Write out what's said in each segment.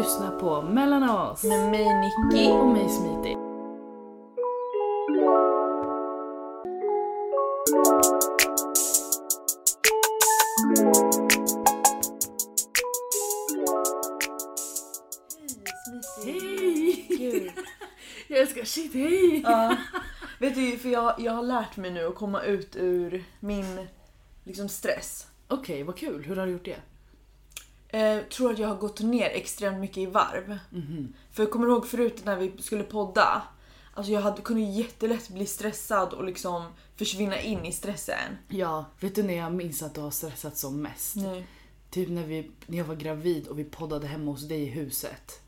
lyssnar på Mellan oss Med mig Nicky. och mig Smiti. Hej! Gud. Jag älskar shit, hej! Ja. Vet du, för jag, jag har lärt mig nu att komma ut ur min liksom, stress. Okej, vad kul. Hur har du gjort det? Eh, tror att jag har gått ner extremt mycket i varv. För jag kommer ihåg förut när vi skulle podda. Alltså jag hade, kunde jättelätt bli stressad och liksom försvinna in i stressen. Ja, vet du när jag minns att du har stressat som mest? Nej. Typ när, vi, när jag var gravid och vi poddade hemma hos dig i huset.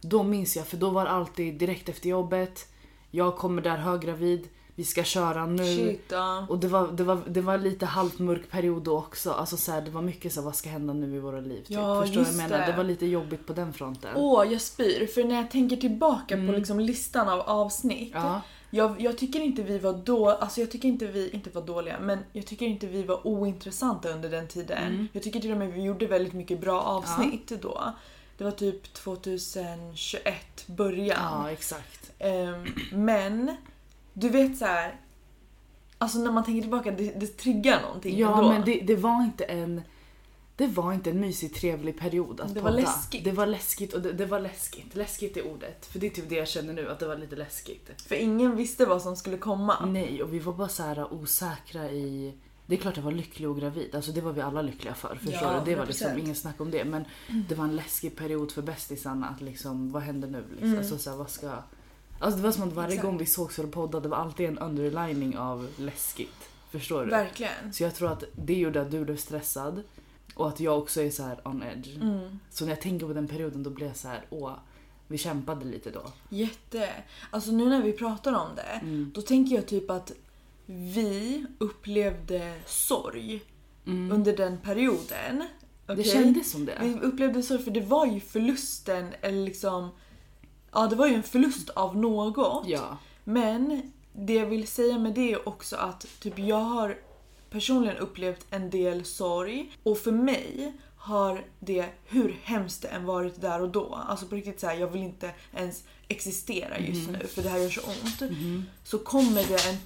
Då minns jag, för då var det alltid direkt efter jobbet. Jag kommer där höggravid, vi ska köra nu. Shit, ja. Och det var, det, var, det var lite halvt mörk period då också. Alltså så här, det var mycket så här, vad ska hända nu i våra liv? Typ. Ja, Förstår du vad jag menar? det. Det var lite jobbigt på den fronten. Åh, jag spyr. För när jag tänker tillbaka på liksom listan av avsnitt. Ja. Jag, jag tycker inte vi var då, alltså jag tycker inte vi inte var dåliga, men jag tycker inte vi var ointressanta under den tiden. Jag tycker till och med vi gjorde väldigt mycket bra avsnitt då. Det var typ 2021, början. ja, exakt. Ehm, men, du vet så här. Alltså när man tänker tillbaka, det, det triggar någonting Ja, ändå. men det, det var inte en... Det var inte en mysig trevlig period att Det var podda. läskigt. Det var läskigt och det, det var läskigt. Läskigt är ordet. För det är typ det jag känner nu, att det var lite läskigt. För ingen visste vad som skulle komma. Nej, och vi var bara så här osäkra i... Det är klart jag var lycklig och gravid, alltså det var vi alla lyckliga för. Förstår Ja, du? Det var liksom 100%. ingen snack om det. Men det var en läskig period för bästisarna att liksom, vad händer nu? Liksom? Alltså, så här, vad ska... Alltså det var som att varje Mm. Exakt. gång vi sågs för att podda, det var alltid en underlining av läskigt. Förstår du? Verkligen. Så jag tror att det gjorde att du blev stressad och att jag också är så här on edge. Mm. Så när jag tänker på den perioden då blir jag så här, åh, vi kämpade lite då. Jätte. Alltså nu när vi pratar om det, Mm. då tänker jag typ att vi upplevde sorg under den perioden. Mm. Det kändes som det. Vi upplevde sorg för det var ju förlusten, eller liksom... Ja, det var ju en förlust av något. Ja. Men det jag vill säga med det är också att typ jag har personligen upplevt en del sorg och för mig har det, hur hemskt det än varit där och då, alltså på riktigt så här, jag vill inte ens existera just nu för det här gör så ont. Så kommer det en,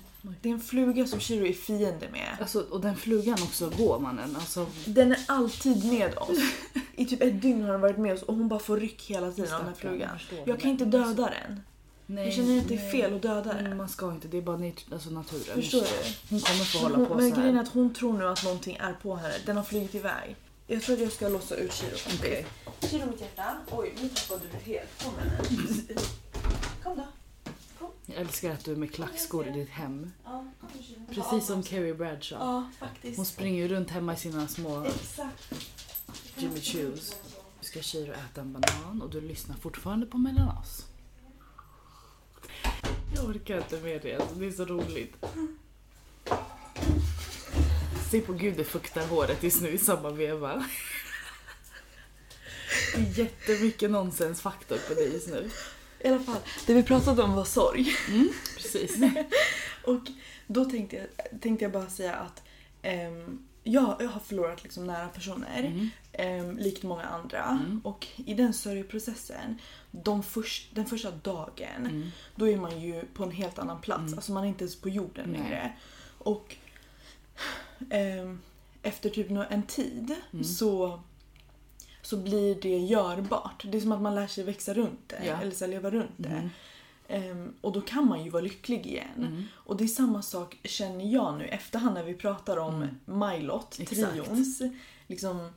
det är en fluga som Shiro är fiende med. Alltså, och den flugan också, går mannen. Alltså, Den är alltid med oss. I typ ett dygn har den varit med oss och hon bara får ryck hela tiden av den här flugan. jag. Jag kan inte döda den. nej, Jag känner att det är fel att döda Men den. man ska inte, det är bara alltså naturen. Förstår du? Hon kommer få hålla Hon, på men så grejen är att hon tror nu att någonting är på henne. Den har flugit iväg. Jag tror att jag ska låsa ut Shiro. Okej. Shiro mitt hjärta. Oj, nu tappade du helt. Kom henne. Kom då. Jag älskar att du är med klackskor i ditt hem. Ja. Precis som Carrie Bradshaw. Ja, faktiskt. Hon springer ju runt hemma i sina små Exakt. Jimmy Choos. Nu ska Shiro äta en banan och du lyssnar fortfarande på Mellan oss. Jag orkar inte med det, alltså, det är så roligt. Se på gud det fuktar håret just nu i samma veva. Det är jättemycket nonsensfaktor på dig just nu. I alla fall, det vi pratade om var sorg. Precis. Och då tänkte jag, tänkte jag bara säga att ehm, jag, jag har förlorat liksom nära personer, Mm. Ehm, likt många andra. Och i den sörjeprocessen, de först, den första dagen, Mm. då är man ju på en helt annan plats. Alltså man är inte ens på jorden Nej. längre. Och ehm, efter typ en tid Mm. så, så blir det görbart. Det är som att man lär sig växa runt det, Ja. eller så leva runt det. Mm. Ehm, och då kan man ju vara lycklig igen. Och det är samma sak känner jag nu efterhand när vi pratar om Mylot, Mm. Exakt. trions. Liksom,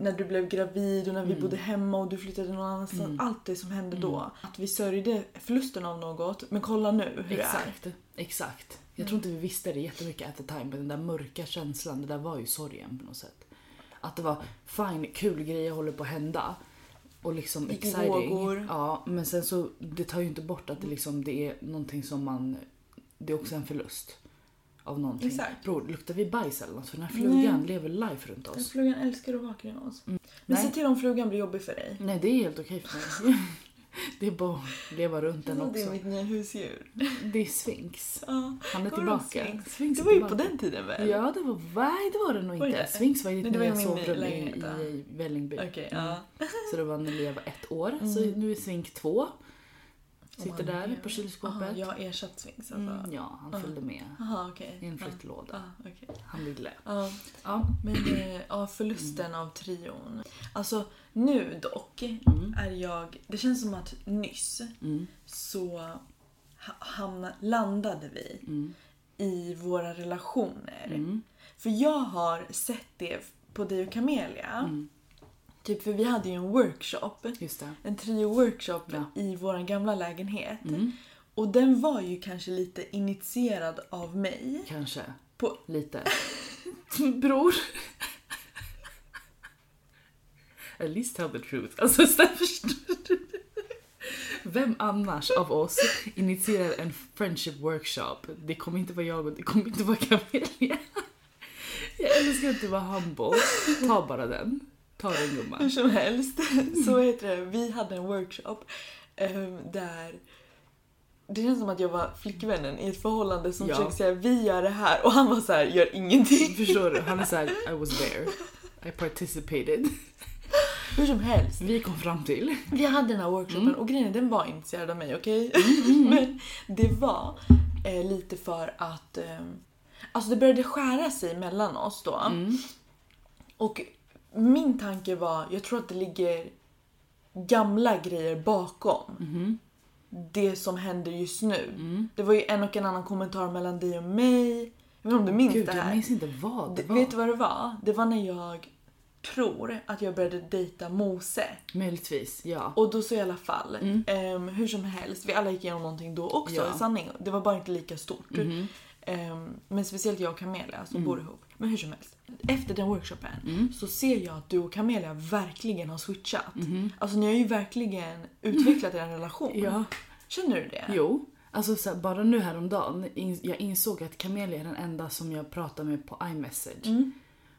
när du blev gravid och när Mm. vi bodde hemma och du flyttade någon annanstans. Allt det som hände då. Att vi sörjde förlusten av något. Men kolla nu hur det är. Exakt, exakt. Jag tror inte vi visste det jättemycket at the time, men den där mörka känslan, det där var ju sorgen på något sätt. Att det var fine, kul grejer håller på att hända. Och liksom exciting. vågor. Ja, men sen så, det tar ju inte bort att det liksom, det är någonting som man, det är också en förlust. Av någonting. Exakt. Bror, luktar vi bajs eller något? För den här flugan Nej. lever life runt Den oss. flugan älskar att vara kring oss. Men Nej. se till om flugan blir jobbig för dig. Nej, det är helt okej för mig. Det är bara att leva runt den Det är också. mitt nya husdjur. Det är Sphinx. Ja. Han är tillbaka. Sphinx? Sphinx Det var ju på den tiden väl? Ja, det var... Nej, det var det nog inte. det? Sphinx var i ditt nya sovrum i, i Vällingby. Okej, Mm. ja. Så det var när Lea var ett år. Så Mm. nu är Svink två. Sitter där på kylskåpet. Aha, jag ersatt Sphinx alltså. Mm, ja, han Ja. följde med Jaha, okej. i en flyttlåda. Ja, okej. Han ville. Ja, Ja. men eh, ja, förlusten av trion. Alltså nu dock Mm. är jag... Det känns som att nyss Mm. så ha, hamna, landade vi Mm. i våra relationer. Mm. För jag har sett det på dig och Camelia. Typ för vi hade ju en workshop. En trio-workshop Ja. i vår gamla lägenhet. Mm. Och den var ju kanske lite initierad av mig. Kanske. På, Lite. Bror. At least tell the truth. Alltså, förstår du. Vem annars av oss initierar en friendship workshop? Det kommer inte vara jag och det kommer inte vara Camelia. Jag älskar att du var humble. Ta bara den. Ta den hur gumman. som helst, så heter det, vi hade en workshop ehm, där det känns som att jag var flickvännen i ett förhållande som Ja. försökte säga vi gör det här och han var så här gör ingenting. Förstår du? Han är såhär, I was there. I participated. Hur som helst. Vi kom fram till. Vi hade den här workshopen Mm. och grejen den var initierad av mig, okej? Men det var eh, lite för att eh, Alltså det började skära sig mellan oss då. Mm. Och min tanke var, jag tror att det ligger gamla grejer bakom Mhm. det som händer just nu. Mm. Det var ju en och en annan kommentar mellan dig och mig. Jag vet inte om du minns Gud, det jag här? minns inte vad det var. Vet du vad det var? Det var när jag tror att jag började dejta Mose. Möjligtvis, ja. Och då så i alla fall, Mm. ehm, hur som helst, vi alla gick igenom någonting då också Ja. i sanning. Det var bara inte lika stort. Mhm. Ehm, men speciellt jag och Camelia som Mm. bor ihop. Men hur som helst. Efter den workshopen Mm. så ser jag att du och Camelia verkligen har switchat. Mhm. Alltså ni har ju verkligen utvecklat er relation. Ja. Känner du det? Jo. Alltså så här, bara nu häromdagen, in, jag insåg att Camelia är den enda som jag pratar med på iMessage. Mm.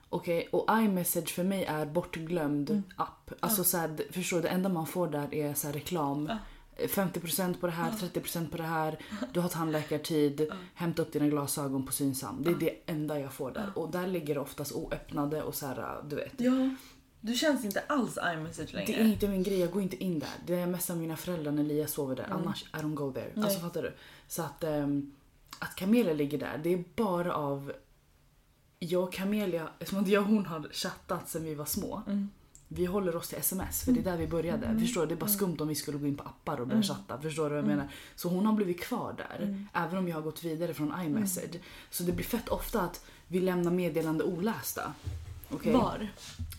Okej, och iMessage för mig är bortglömd Mm. app. Alltså så här, förstår du, det enda man får där är så här reklam. Ja. 50% på det här, 30% på det här. Du har tandläkartid, hämta upp dina glasögon på Synsam. Det är det enda jag får där. Och där ligger det oftast oöppnade och så här, du vet. Ja. Du känns inte alls iMessage längre. Det är inte min grej, jag går inte in där. Det är messar mina föräldrar när Lia sover där. Mm. Annars I don't go there. Nej. Alltså fattar du? Så att, um, att Camelia ligger där, det är bara av jag och Camelia, eftersom att jag och hon har chattat sen vi var små. Mm. Vi håller oss till sms för det är där vi började. Förstår du? Det är bara skumt om vi skulle gå in på appar och börja chatta. Förstår du vad jag Mm. menar? Så hon har blivit kvar där. Även om jag har gått vidare från iMessage. Så det blir fett ofta att vi lämnar meddelande olästa. Okej? Var?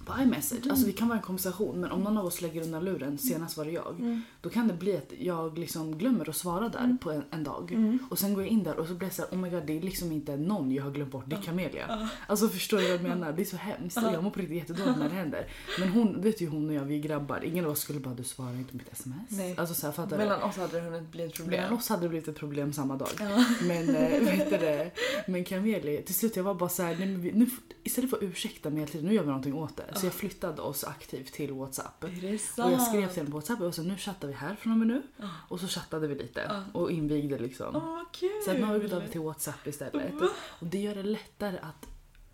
På iMessage. Alltså det kan vara en konversation men om någon av oss lägger undan luren, senast var det jag. Mm. Då kan det bli att jag liksom glömmer att svara där på en, en dag. Mm. Och sen går jag in där och så blir jag såhär, oh my god det är liksom inte någon jag har glömt bort, det är Camelia. Alltså förstår du vad jag menar? Det är så hemskt och jag mår på riktigt jättedåligt när det händer. Men hon, vet ju hon och jag, vi är grabbar. Ingen av oss skulle bara, du svarar inte på mitt sms. Nej. Alltså såhär, fattar du? Mellan oss hade det hunnit bli ett problem. Mellan oss hade det blivit ett problem samma dag. Ja. Men äh, vet du det? Men Cameli, till slut jag var bara så här, nej, men vi, nu, istället för att ursäkta mig hela tiden, nu gör vi någonting åt det. Så jag flyttade oss aktivt till WhatsApp. Och jag skrev till henne på WhatsApp och så nu chattar vi här från och med nu. Och så chattade vi lite Ja. och invigde liksom. Vad kul! Så att nu har vi gått över till WhatsApp istället. Och det gör det lättare att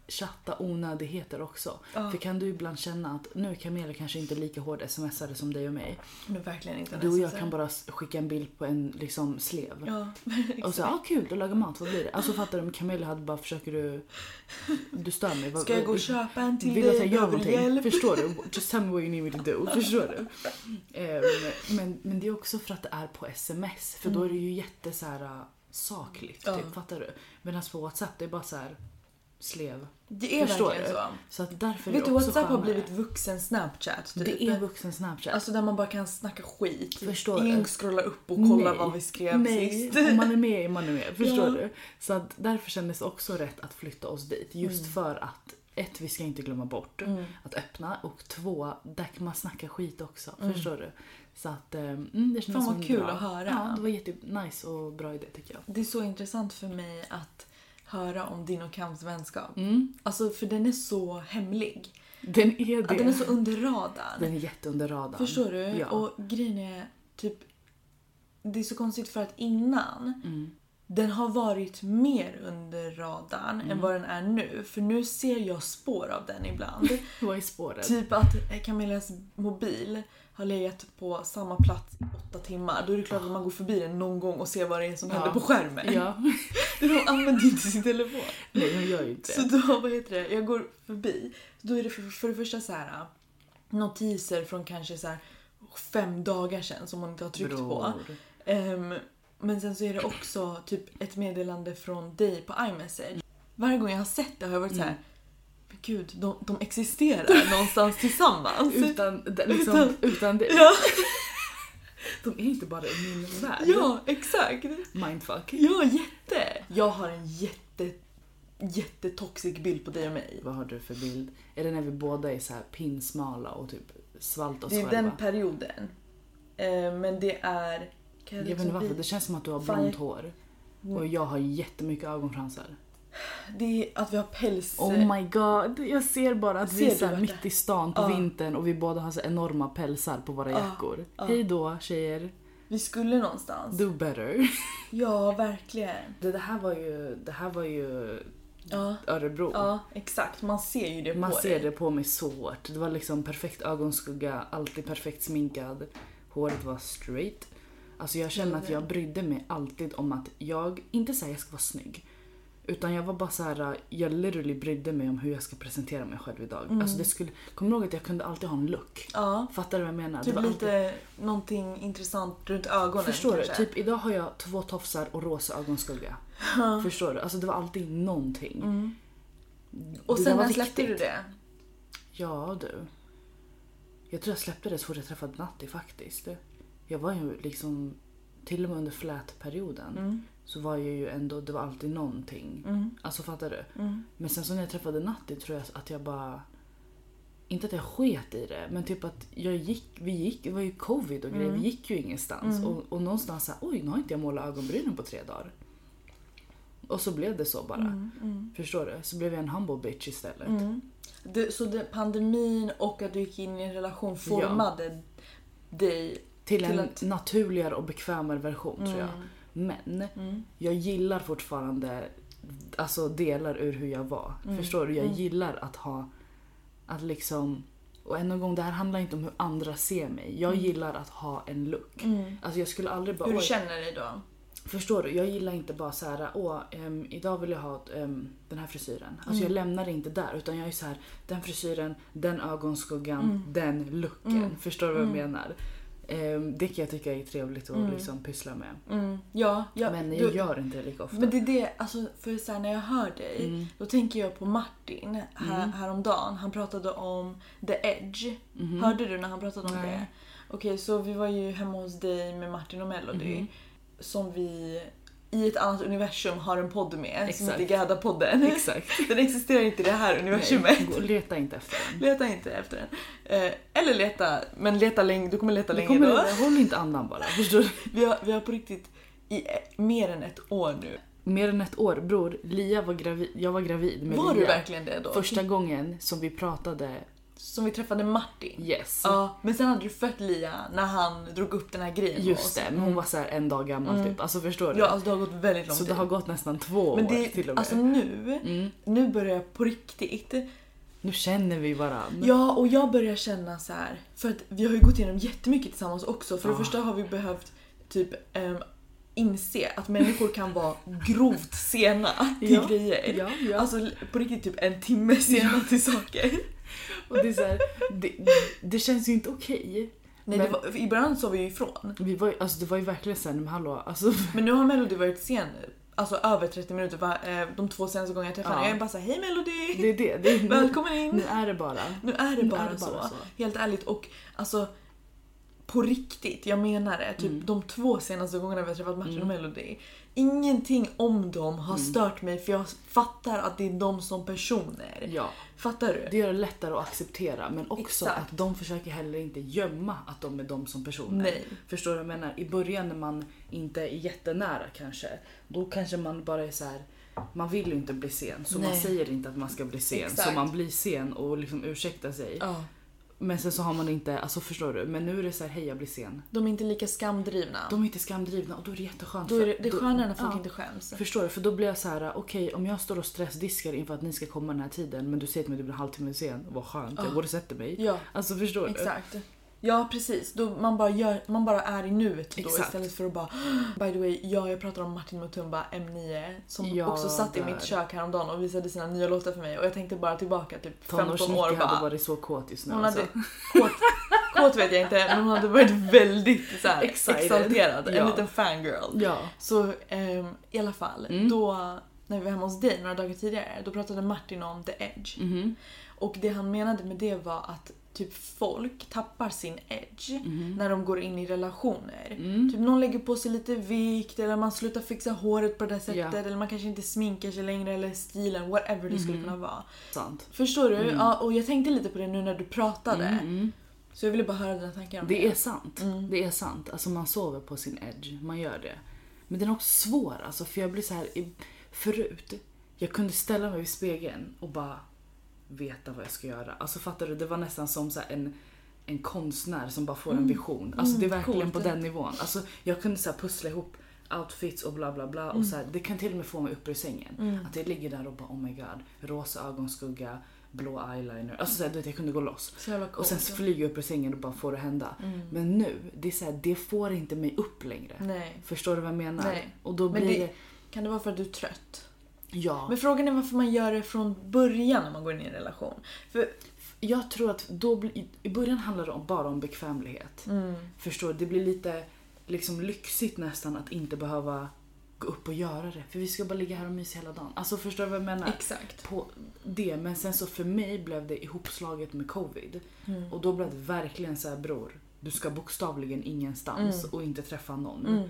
chatta onödigheter också. Ja. För kan du ibland känna att nu är Camilla kanske inte lika hård smsare som dig och mig. Men verkligen inte. Du och jag kan bara skicka en bild på en liksom slev. Ja, Och så, ah, kul, du lagar mat, vad blir det? Alltså fattar du, men Camilla hade bara, försöker du... Du stör mig. Ska jag gå och köpa en till Vill du att dig? jag gör någonting? hjälp? Förstår du? Just tell me what you need me to do. Förstår du? Ehm, men, men det är också för att det är på sms. För då är det ju jätte så här, äh, sakligt. Ja. Typ, fattar du? Medan på WhatsApp det är bara så här slev. Det är Förstår verkligen du? så. Så att därför Vet är du, det också WhatsApp har skönare. blivit vuxen Snapchat. Typ. Det är vuxen Snapchat. Alltså där man bara kan snacka skit. Förstår Ingen du? scrollar upp och kollar Nej. vad vi skrev Nej, sist. om man är med är man är med. Förstår Ja. du? Så att därför kändes det också rätt att flytta oss dit. Just Mm. för att ett, vi ska inte glömma bort Mm. att öppna och två, där kan man snacka skit också. Mm. Förstår du? Så att eh, mm, det kändes Fan vad som kul bra. att höra. Ja, det var jättenice och bra idé tycker jag. Det är så intressant för mig att höra om din och Kams vänskap. Mm. Alltså för den är så hemlig. Den är det. Att den är så under radarn. Den är jätteunder radarn. Förstår du? Ja. Och grejen är, typ det är så konstigt för att innan Mm. Den har varit mer under radarn Mm. än vad den är nu. För nu ser jag spår av den ibland. Vad är spåret? typ att Camillas mobil har legat på samma plats i åtta timmar. Då är det klart att man går förbi den någon gång och ser vad det är som Ja. händer på skärmen. Ja. De använder inte sin telefon. Nej, hon gör ju inte Så då, vad heter det, jag går förbi. Då är det för, för det första så här notiser från kanske så här fem dagar sedan som man inte har tryckt på. Bror. Men sen så är det också typ ett meddelande från dig på iMessage. Varje gång jag har sett det har jag varit så här. Mm. Men gud, de, de existerar någonstans tillsammans. Utan, liksom, Utan- utan det. Ja, De är inte bara i min värld. ja, exakt. Mindfuck. Ja, jätte. Jag har en jätte, jättetoxic bild på dig och mig. Vad har du för bild? Är det när vi båda är så här pinsmala och typ svalt oss Det är själva? den perioden. Ehm, men det är... Jag vet inte varför, det känns som att du har Fan, blont jag- hår. Och jag har jättemycket ögonfransar. Det är att vi har päls... Oh my god, jag ser bara att vi Ser är så här mitt i stan på Ja. vintern och vi båda har så enorma pälsar på våra Ja, jackor. ja. Hej då tjejer, Vi skulle någonstans. do better. Ja, verkligen. Det, det, här var ju, det här var ju Ja, Örebro. ja, exakt. Man ser ju det Man på ser dig. det på mig så hårt. Det var liksom perfekt ögonskugga, alltid perfekt sminkad. Håret var straight. Alltså jag känner att jag brydde mig alltid om att jag, inte säga jag ska vara snygg. Utan jag var bara så här, jag literally brydde mig om hur jag ska presentera mig själv idag. Mm. Alltså det skulle, kommer du ihåg att jag kunde alltid ha en look? Ja. Fattar du vad jag menar? Typ det var alltid, lite någonting intressant runt ögonen förstår du? kanske. Typ idag har jag två tofsar och rosa ögonskugga. Förstår du? Alltså det var alltid någonting. Mm. Och sen när släppte du det? Ja du. Jag tror jag släppte det så fort jag träffade Natti faktiskt. Jag var ju liksom, till och med under flätperioden Mm. så var jag ju ändå, det var alltid någonting. Mm. Alltså fattar du? Mm. Men sen så när jag träffade Natti tror jag att jag bara, inte att jag sket i det, men typ att jag gick, vi gick, det var ju covid och grejer, Mm. vi gick ju ingenstans. Mm. Och, och någonstans såhär, oj nu har inte jag målat ögonbrynen på tre dagar. Och så blev det så bara. Mm. Förstår du? Så blev jag en humble bitch istället. Det, så det, pandemin och att du gick in i en relation formade dig? Till, Till en att- naturligare och bekvämare version tror jag. Men Mm. jag gillar fortfarande alltså delar ur hur jag var. Mm. Förstår du? Jag Mm. gillar att ha, att liksom, och än en gång det här handlar inte om hur andra ser mig. Jag Mm. gillar att ha en look. Mm. Alltså jag skulle aldrig bara, Hur du känner dig då? förstår du? Jag gillar inte bara så här, åh, ehm, idag vill jag ha ehm, den här frisyren. Alltså Mm. jag lämnar det inte där utan jag är så här, den frisyren, den ögonskuggan, Mm. den looken. Mm. Förstår du vad jag Mm. menar? Ehm, det kan jag tycka är trevligt att Mm. liksom pyssla med. Mm. Ja, ja. Men du- jag gör inte det lika ofta. Men det är det, alltså för så här, när jag hör dig, Mm. då tänker jag på Martin här, Mm. häromdagen. Han pratade om the edge. Mhm. Hörde du när han pratade om det? Okej, så vi var ju hemma hos dig med Martin och Melody. Mhm. Som vi i ett annat universum har en podd med som Exakt. heter Gadda-podden. Exakt. Den existerar inte i det här universumet. Nej, leta inte efter den. Leta inte efter den. Eh, eller leta, men leta länge, du kommer leta länge kommer, då. håll inte andan bara. Förstår du? Vi har, vi har på riktigt i mer än ett år nu. Mer än ett år. Bror, Lia var gravid. Jag var gravid med Var du Lia. verkligen det då? Första gången som vi pratade, Som vi träffade Martin. yes. Ja, men sen hade du fött Lia när han drog upp den här grejen Just det, men hon var så en dag gammal Mm. typ. Alltså förstår du? Ja, alltså det har gått väldigt lång så tid. det har gått nästan två men år det, till och med. alltså nu, mm. nu börjar jag på riktigt. Nu känner vi varann. Ja, och jag börjar känna så här. För att vi har ju gått igenom jättemycket tillsammans också. För det Ja. första har vi behövt typ ehm, inse att människor kan vara grovt sena till Ja, grejer. Ja, ja. Alltså på riktigt typ en timme sena till saker. Och det, är så här, det, det känns ju inte okej. Nej, Men- det var, ibland sa vi ju ifrån. Vi var, ju- alltså, det var ju verkligen såhär, men hallå, alltså, Men nu har Melody varit sen, alltså över 30 minuter va, eh, de två senaste gångerna jag träffade henne. Ja. Jag är bara såhär, hej Melody! det är det. det är, nu, Välkommen in! nu är det bara. Nu är det Nu bara, är det så. bara så. Helt ärligt. Och alltså på riktigt, jag menar det. Typ Mm. de två senaste gångerna vi har träffat Martin Mm. och Melody. Ingenting om dem har Mm. stört mig för jag fattar att det är de som personer. Ja, Fattar du? det gör det lättare att acceptera men också Exakt. att de försöker heller inte gömma att de är de som personer. Nej. Förstår du vad jag menar? I början när man inte är jättenära kanske, då kanske man bara är så här. Man vill ju inte bli sen så man Nej. säger inte att man ska bli sen. Så Exakt. man blir sen och liksom ursäktar sig. Ja. Men sen så har man inte, alltså förstår du? Men nu är det så här, hej jag blir sen. De är inte lika skamdrivna. De är inte skamdrivna och då är det jätteskönt. då är det, det är skönare när folk ja. inte skäms. Förstår du? För då blir jag så här: okej om jag står och stressdiskar inför att ni ska komma den här tiden men du säger till mig att du blir en halvtimme sen, vad skönt, Ja. jag går och sätter mig. Ja, Alltså förstår du? exakt. Ja precis, då man, bara gör, man bara är i nuet då Exakt. istället för att bara By the way, ja, jag pratar om Martin Mutumba M9 som Ja, också satt i där. mitt kök häromdagen och visade sina nya låtar för mig och jag tänkte bara tillbaka typ 15 år och hade bara varit så kåt just nu Hon alltså. hade kåt, kåt vet jag inte men hon hade varit väldigt så här, exalterad, en Ja. liten fangirl. Ja. Så ehm, i alla fall, Mm. då när vi var hemma hos dig några dagar tidigare då pratade Martin om the edge. Mhm. Och det han menade med det var att typ folk tappar sin edge Mhm. när de går in i relationer. Mm. Typ någon lägger på sig lite vikt eller man slutar fixa håret på det sättet Ja. eller man kanske inte sminkar sig längre eller stilen, whatever det skulle Mhm. kunna vara. Sant. Förstår du? Mm. Ja, och jag tänkte lite på det nu när du pratade. Mm, mm. Så jag ville bara höra dina tankar om det. Det är sant. Mm. Det är sant. Alltså man sover på sin edge. Man gör det. Men den är också svår alltså för jag blir så här förut. Jag kunde ställa mig vid spegeln och bara veta vad jag ska göra. Alltså fattar du? Det var nästan som så en, en konstnär som bara får en Mm. vision. Alltså det är Mm, verkligen coolt. på den nivån. Alltså jag kunde så pussla ihop outfits och bla bla bla. Mm. Och så här, det kan till och med få mig upp ur sängen. Mm. Att jag ligger där och bara oh my god. Rosa ögonskugga, blå eyeliner. Alltså så här, du vet, jag kunde gå loss. Coolt. Och sen flyger jag upp ur sängen och bara får det hända. Mm. Men nu, det är så här, det får inte mig upp längre. Nej. Förstår du vad jag menar? Nej. Och då Men blir det- det... Kan det vara för att du är trött? Ja. Men frågan är varför man gör det från början när man går in i en relation. För, Jag tror att då i början handlar det bara om bekvämlighet. mm, Förstår? Det blir lite liksom lyxigt nästan att inte behöva gå upp och göra det. För vi ska bara ligga här och mysa hela dagen. Alltså förstår du vad jag menar? exakt. På det. Men sen så för mig blev det ihopslaget med covid. Mm. Och då blev det verkligen så här bror. Du ska bokstavligen ingenstans Mm. och inte träffa någon. Mm.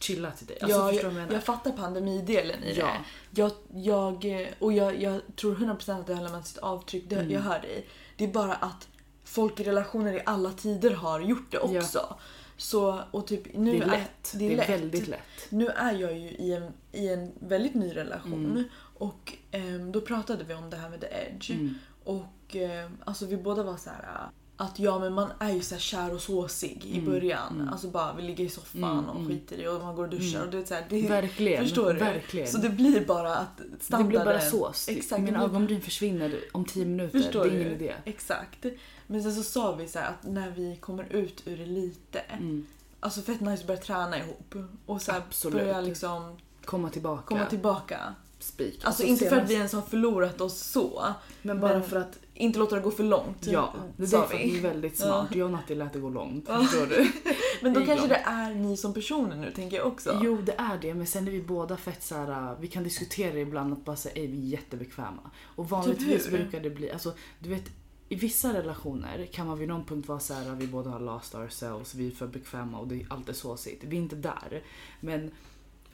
Chilla till dig. Alltså ja, jag, jag jag fattar pandemidelen i Ja. det. Jag, jag, och jag, jag tror 100% att det har lämnat sitt avtryck, det, Mm. jag hör dig. Det är bara att folk i relationer i alla tider har gjort det Ja. också. Så, och typ nu det är lätt. det är lätt. väldigt lätt. Nu är jag ju i en, i en väldigt ny relation Mm. och ehm, då pratade vi om det här med the edge. Mm. Och eh, alltså vi båda var så här att ja men man är ju så kär och såsig i Mm, början. mm. Alltså bara vi ligger i soffan Mm, och mm. skiter i och man går och duschar Mm. och det är så här, det, Verkligen. Förstår du? Verkligen. Så det blir bara att det standarden... blir bara sås. Exakt, Mina det ögonbryn försvinner om tio minuter. Förstår det är ingen du? idé. Exakt. Men sen så sa vi så att när vi kommer ut ur det lite, Mm. alltså fett nice att börja träna ihop och så här Absolut. börja liksom Komma tillbaka. komma tillbaka. Spik. Alltså, inte för att vi ens har förlorat oss så, Men bara men- för att, inte låta det gå för långt. ja. Det är därför vi är väldigt smart. Jag och Natti lät det gå långt. Ja. Förstår du? Men då är kanske det är ni som personer nu tänker jag också. Jo, det är det. Men sen är vi båda fett så här. Vi kan diskutera ibland att bara säga ej, vi är jättebekväma. Och vanligtvis Typ hur? brukar det bli, alltså du vet i vissa relationer kan man vid någon punkt vara så här, vi båda har lost ourselves, vi är för bekväma och det är alltid såsigt. Vi är inte där. Men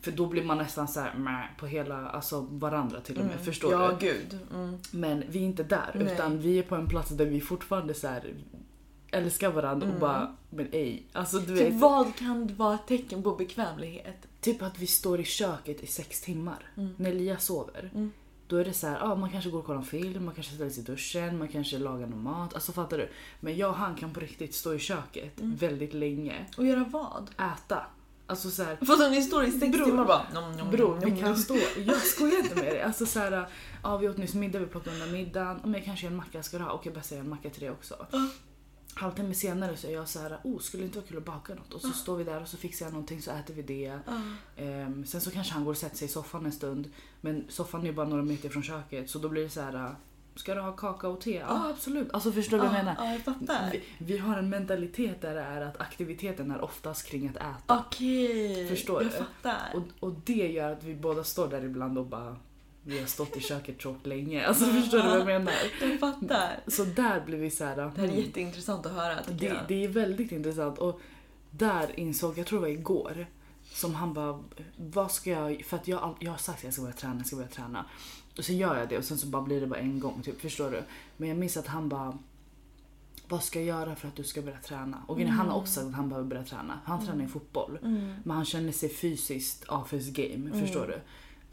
för då blir man nästan så här på hela, alltså varandra till och med. Mm. Förstår ja, du? gud. Mm. Men vi är inte där Nej. utan vi är på en plats där vi fortfarande så här älskar varandra Mm. och bara men ej. Alltså du Typ vet. vad kan vara ett tecken på bekvämlighet? Typ att vi står i köket i sex timmar Mm. när Elias sover. Mm. Då är det så här, ja, man kanske går och kollar en film, man kanske ställer sig i duschen, man kanske lagar någon mat. Alltså fattar du? Men jag och han kan på riktigt stå i köket Mm. väldigt länge, Och göra vad? äta. Alltså så här, För att ni står i sex Bror. timmar bara... Nom, nom, Bror, vi kan stå. Jag skojar inte med dig. Alltså så här, ja, vi åt nyss middag, vi plockade undan middagen. Men jag kanske gör en macka, ska du ha? Okej, bäst jag gör en macka till dig också. Ja. Halvtimme senare så är jag så här, oh, skulle det inte vara kul att baka något? Och så Ja. står vi där och så fixar jag någonting så äter vi det. Ja. Ehm, sen så kanske han går och sätter sig i soffan en stund. Men soffan är ju bara några meter från köket så då blir det så här. Ska du ha kakao och te? Ja Ja. absolut. Alltså förstår du vad jag menar? Ja, jag fattar. Vi, vi har en mentalitet där det är att aktiviteten är oftast kring att äta. Okej, Förstår jag du? fattar. Och, och det gör att vi båda står där ibland och bara vi har stått i köket tråkigt länge. Alltså förstår du vad jag menar? Jag fattar. Så där blir vi så här. Det här är hmm. jätteintressant att höra Det, det är väldigt intressant och där insåg, jag tror det var igår, som han bara, vad ska jag, för att jag, jag har sagt att jag ska börja träna, jag ska börja träna. Och så gör jag det och sen så bara blir det bara en gång, typ, förstår du? Men jag minns att han bara, vad ska jag göra för att du ska börja träna? Och mm. han har också sagt att han behöver börja träna. Han tränar ju fotboll. Mm. Men han känner sig fysiskt off his game, förstår du?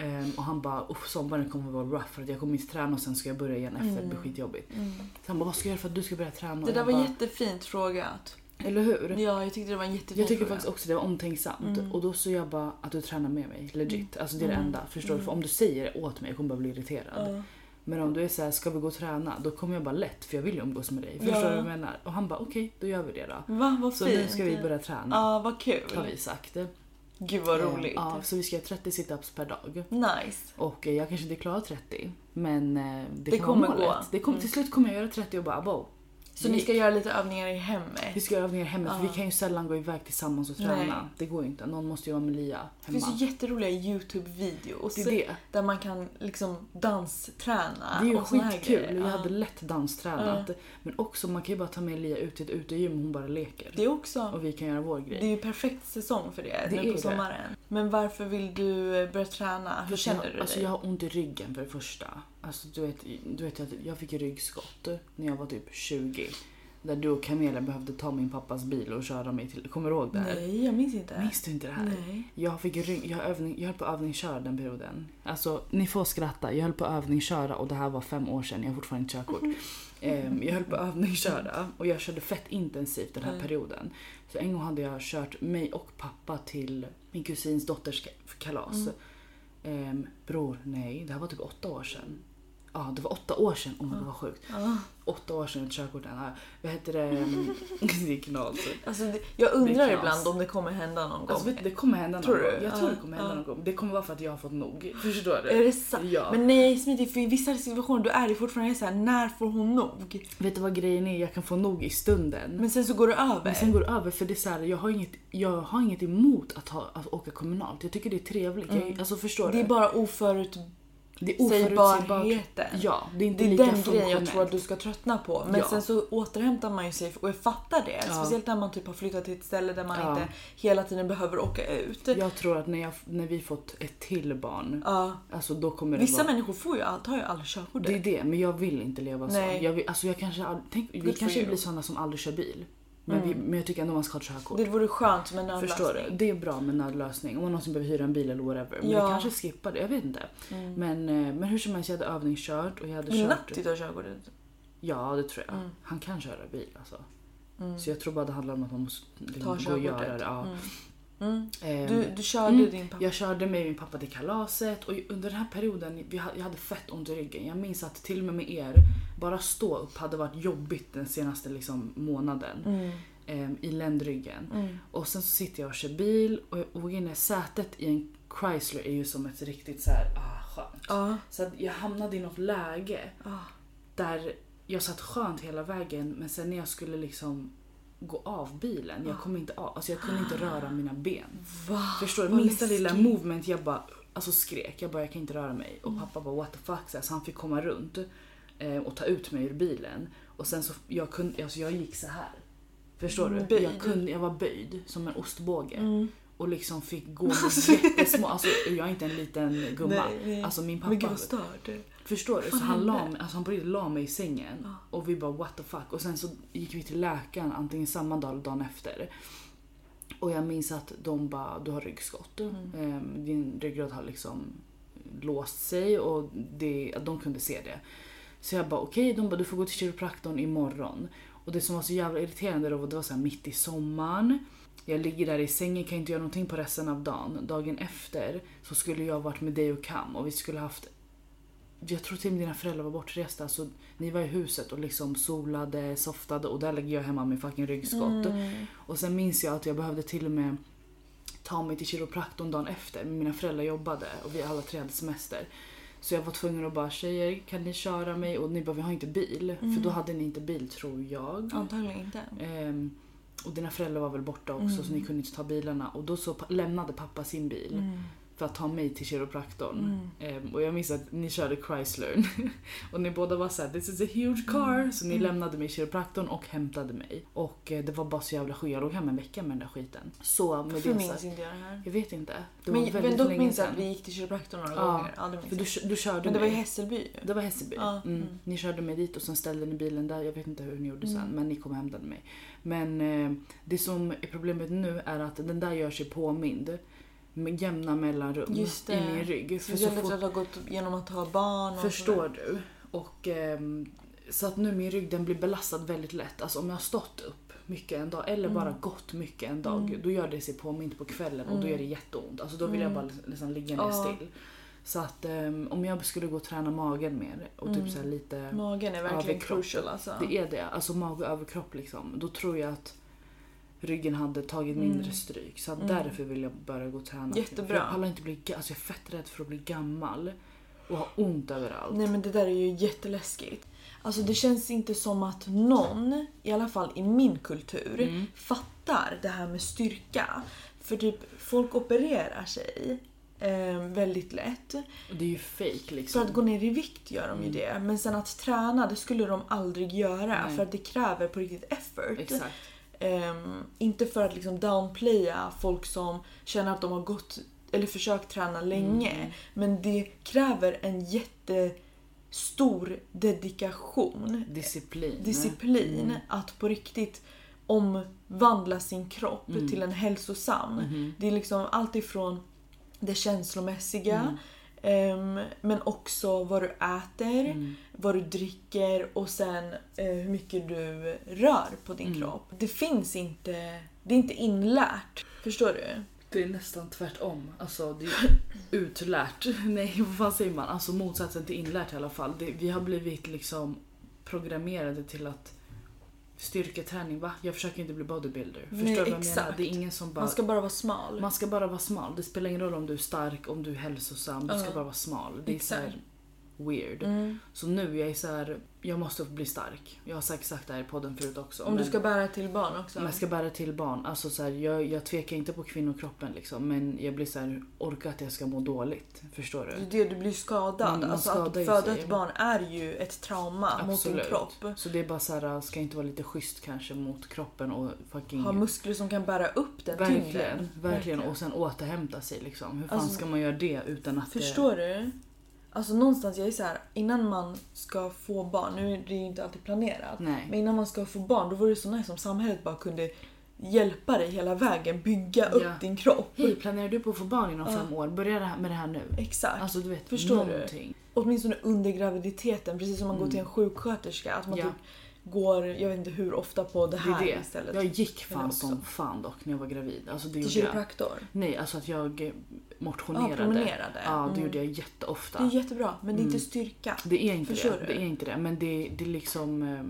Ehm, och han bara sommaren kommer vara rough för att jag kommer inte träna och sen ska jag börja igen efter. Det blir skitjobbigt. Mm. Så han bara vad ska jag göra för att du ska börja träna? Det där var bara, jättefint frågat. Eller hur? Ja, jag tyckte det var en jättefin Jag tycker fråga. faktiskt också det var omtänksamt. Mm. Och då så jag bara att du tränar med mig. Legit. Alltså det är det Mm. enda. Förstår du? Mm. För om du säger det åt mig jag kommer bara bli irriterad. Ja. Men om du är så här, ska vi gå och träna? Då kommer jag bara lätt för jag vill ju umgås med dig. Ja. Förstår du vad jag menar? Och han bara okej, då gör vi det då. Va, vad Så fint. nu ska vi börja träna. Ja, vad Har kul. vi sagt. Gud vad Eh, roligt. Ja, så vi ska göra 30 situps per dag. Nice. Och eh, jag kanske inte klarar 30. Men eh, det, Det kommer målet. gå. Det kommer, Mm. Till slut kommer jag göra 30 och bara wow. Så det ni ska göra lite övningar i hemmet? Vi ska göra övningar hemma för Ja. vi kan ju sällan gå iväg tillsammans och träna. Nej. Det går ju inte. Någon måste ju vara med Lia Det hemma. finns ju jätteroliga Youtube-videos Det det. där man kan liksom dansträna Det är ju och skitkul. Jag Ja. hade lätt danstränat. Men också man kan ju bara ta med Lia ut till ett utegym och hon bara leker. Det är också Och vi kan göra vår grej. det är ju perfekt säsong för det, Det nu är på det. sommaren. Men varför vill du börja träna? Hur För känner jag, du alltså dig? jag har ont i ryggen för det första. Alltså du vet, du vet jag fick ryggskott när jag var typ 20. Där du och Camilla behövde ta min pappas bil och köra mig till... Kommer du ihåg det här? Nej, jag minns inte. Minns du inte det här? Nej. Jag, fick rygg, jag, övning, jag höll på att övningsköra den perioden. Alltså, ni får skratta. Jag höll på att övningsköra och det här var fem år sedan. Jag har fortfarande inte körkort. Ehm, jag höll på att övningsköra och jag körde fett intensivt den här Mm. perioden. Så en gång hade jag kört mig och pappa till min kusins dotters ka- kalas. Mm. Ehm, bror, nej. Det här var typ åtta år sedan. Ja, det var åtta år sedan. Oh my god vad sjukt. Ja. Åtta år sedan ett körkort. Ja, vad heter det? det är knas. Alltså, det, jag Det undrar knas. ibland om det kommer hända någon gång. Alltså, vet, du, det kommer hända någon Tror gång. du? Jag tror Ja, det kommer hända någon gång. Det kommer vara för att jag har fått nog. Förstår du? Är det sant? Ja. Men nej Smitty, för i vissa situationer då är det fortfarande så här, när får hon nog? Vet du vad grejen är? Jag kan få nog i stunden. Men sen så går det över. Men sen går det över för det är så här, jag, har inget, jag har inget emot att, ha, att åka kommunalt. Jag tycker det är trevligt. Jag, alltså förstår Mm. det är du? bara oförut... det är oförutsägbart. Sägbarheten. Ja, det är inte Det är den grejen jag tror att du ska tröttna på. Men Ja. sen så återhämtar man ju sig och jag fattar det. Ja. Speciellt när man typ har flyttat till ett ställe där man Ja. inte hela tiden behöver åka ut. Jag tror att när, jag, när vi fått ett till barn, Ja. alltså då kommer det Vissa vara... människor får ju har ju aldrig körkort. Det är det, men jag vill inte leva så. Nej. Jag vill, alltså jag kanske, tänk, vi kanske blir såna som aldrig kör bil. Men, vi, men jag tycker ändå man ska ha ett körkort. Det vore skönt med en Förstår du? nödlösning. Det är bra med nödlösning. Om man någonsin behöver hyra en bil eller whatever. Men Ja. jag kanske skippar det. Jag vet inte. Mm. Men, eh, men hur som helst, jag hade övningskört och jag hade Men kört... Tar körkortet. Ja, det tror jag. Mm. Han kan köra bil alltså. Mm. Så jag tror bara det handlar om att man måste liksom, gå och göra det. Ja. Mm. Ehm, Du, du körde Mm. din pappa. Jag körde med min pappa till kalaset och under den här perioden, vi hade, jag hade fett ont i ryggen. Jag minns att till och med med er, bara stå upp hade varit jobbigt den senaste liksom, månaden. Mm. ehm, I ländryggen. Mm. Och sen så sitter jag och kör bil och, och inne sätet i en Chrysler är ju som ett riktigt så här, ah, skönt. Ja. Så jag hamnade i något läge Ah. där jag satt skönt hela vägen men sen när jag skulle liksom gå av bilen, jag kom inte av. Alltså jag kunde inte röra mina ben. Va? Förstår du? Minsta lilla movement jag bara alltså skrek. Jag bara jag kan inte röra mig. Och pappa bara what the fuck. Så här, Så han fick komma runt eh, och ta ut mig ur bilen. Och sen så jag kunde, alltså jag gick så här. Förstår Mm, du? Jag, kunde, jag var böjd som en ostbåge. Mm. Och liksom fick gå med jättesmå, alltså jag är inte en liten gumma. Nej, nej. Alltså min Men gud pappa, vad stört. Förstår du? Så han la, mig- alltså han på riktigt la mig i sängen. Ja. Och vi bara what the fuck. Och sen så gick vi till läkaren antingen samma dag eller dagen efter. Och jag minns att de bara, du har ryggskott. Mm. Ehm, Din ryggrad har liksom låst sig och det, de kunde se det. Så jag bara okej, de bara du får gå till kiropraktorn imorgon. Och det som var så jävla irriterande då, var- det var så här mitt i sommaren. Jag ligger där i sängen, kan inte göra någonting på resten av dagen. Dagen efter så skulle jag varit med dig och Kam och vi skulle haft jag tror till och med dina föräldrar var bortresta så ni var i huset och liksom solade, softade och där ligger jag hemma med fucking ryggskott. Mm. Och sen minns jag att jag behövde till och med ta mig till kiropraktorn dagen efter. Mina föräldrar jobbade och vi alla tre hade semester. Så jag var tvungen att bara tjejer kan ni köra mig? Och ni bara vi har inte bil. Mm. För då hade ni inte bil tror jag. Antagligen inte. Ehm, och dina föräldrar var väl borta också Mm. så ni kunde inte ta bilarna. Och då så lämnade pappa sin bil Mm. För att ta mig till kiropraktorn. Mm. Ehm, och jag minns att ni körde Chrysler. och ni båda var såhär this is a huge car. Så ni Mm. lämnade mig i kiropraktorn och hämtade mig. Och eh, det var bara så jävla sjukt. Jag låg hemma en vecka med den där skiten. Så med Varför det minns inte jag det här? Jag vet inte. Det Men, men dock minns jag att vi gick till kiropraktorn några Ja, gånger. Aldrig För du, du körde Men det var i mig. Hässelby. Det var Hässelby. Ja, Mm. mm. Ni körde mig dit och sen ställde ni bilen där. Jag vet inte hur ni gjorde sen Mm. men ni kom och hämtade mig. Men eh, det som är problemet nu är att den där gör sig påmind. Med jämna mellanrum i min rygg. För så fort, att du har gått genom att ha barn och förstår sådär. du? Och, ehm, så att nu min rygg den blir belastad väldigt lätt. Alltså om jag har stått upp mycket en dag eller bara gått mycket en dag. Mm. Då gör det sig påmint på kvällen och då Mm. gör det jätteont. Alltså då vill jag Mm. bara liksom ligga ner Ja. still. Så att ehm, om jag skulle gå och träna magen mer och typ Mm. så här lite Magen är verkligen Överkropp. crucial alltså. Det är det. Alltså mage och överkropp liksom. Då tror jag att ryggen hade tagit mindre Mm. stryk. Så Mm. därför vill jag börja gå och träna. Jättebra. För jag pallar inte bli alltså jag är fett rädd för att bli gammal och ha ont överallt. Nej men det där är ju jätteläskigt. Alltså det känns inte som att någon, i alla fall i min kultur, Mm. fattar det här med styrka. För typ folk opererar sig eh, väldigt lätt. Och det är ju fake För liksom. att gå ner i vikt gör de ju Mm. det. Men sen att träna, det skulle de aldrig göra. Nej. För att det kräver på riktigt effort. Exakt. Ehm, inte för att liksom downplaya folk som känner att de har gått eller försökt träna länge. Mm. Men det kräver en jättestor dedikation, Disciplin. disciplin Mm. att på riktigt omvandla sin kropp Mm. till en hälsosam. Mhm. Det är liksom allt ifrån det känslomässiga Ehm, men också vad du äter, Mm. vad du dricker och sen eh, hur mycket du rör på din Mm. kropp. Det finns inte, det är inte inlärt. Förstår du? Det är nästan tvärtom. Alltså det är utlärt. Nej vad fan säger man? Alltså motsatsen till inlärt i alla fall. Det, vi har blivit liksom programmerade till att styrketräning, va? Jag försöker inte bli bodybuilder. Förstår Nej, du vad jag menar? Det är ingen som bara... Man ska bara vara smal. Man ska bara vara smal. Det spelar ingen roll om du är stark, om du är hälsosam. Du ska Ja. bara vara smal. Det är så Exakt. här weird. Mm. Så nu jag är så här, jag måste bli stark. Jag har säkert sagt det här i podden förut också. Om du men- ska bära till barn också. om jag ska bära till barn, alltså så här, jag, jag tvekar inte på kvinnokroppen liksom, men jag blir så här, orkar att jag ska må dåligt. Förstår Det du? är det, du blir skadad. Man- man alltså att föda sig. ett barn är ju ett trauma mot din kropp. Så det är bara så här, ska jag inte vara lite schysst kanske mot kroppen och fucking... Ha muskler som kan bära upp den verkligen, tyngden. verkligen. Och sen återhämta sig liksom. Hur fan Alltså, ska man göra det utan att Förstår du? Alltså någonstans, jag är så här, innan man ska få barn, nu är det ju inte alltid planerat, det... Nej. men innan man ska få barn då vore det så nice om samhället bara kunde hjälpa dig hela vägen, bygga upp Ja. din kropp. Hej, planerar du på att få barn inom Ja. fem år? Börja det här- med det här nu. Exakt. Alltså du vet, Förstår du? någonting. Åtminstone under graviditeten, precis som man går Mm. till en sjuksköterska. Att man Ja. typ går, jag vet inte hur ofta på det Det här är det. istället. Jag gick fan också. som fan dock när jag var gravid. Alltså det till kiropraktor. Nej, alltså att jag eh, Ja, motionerade. promenerade. Ja, det Mm. gjorde jag jätteofta. Det är jättebra, men det är Mm. inte styrka. Det är inte Förstår det. du? Det är inte det. Men det, det liksom... eh,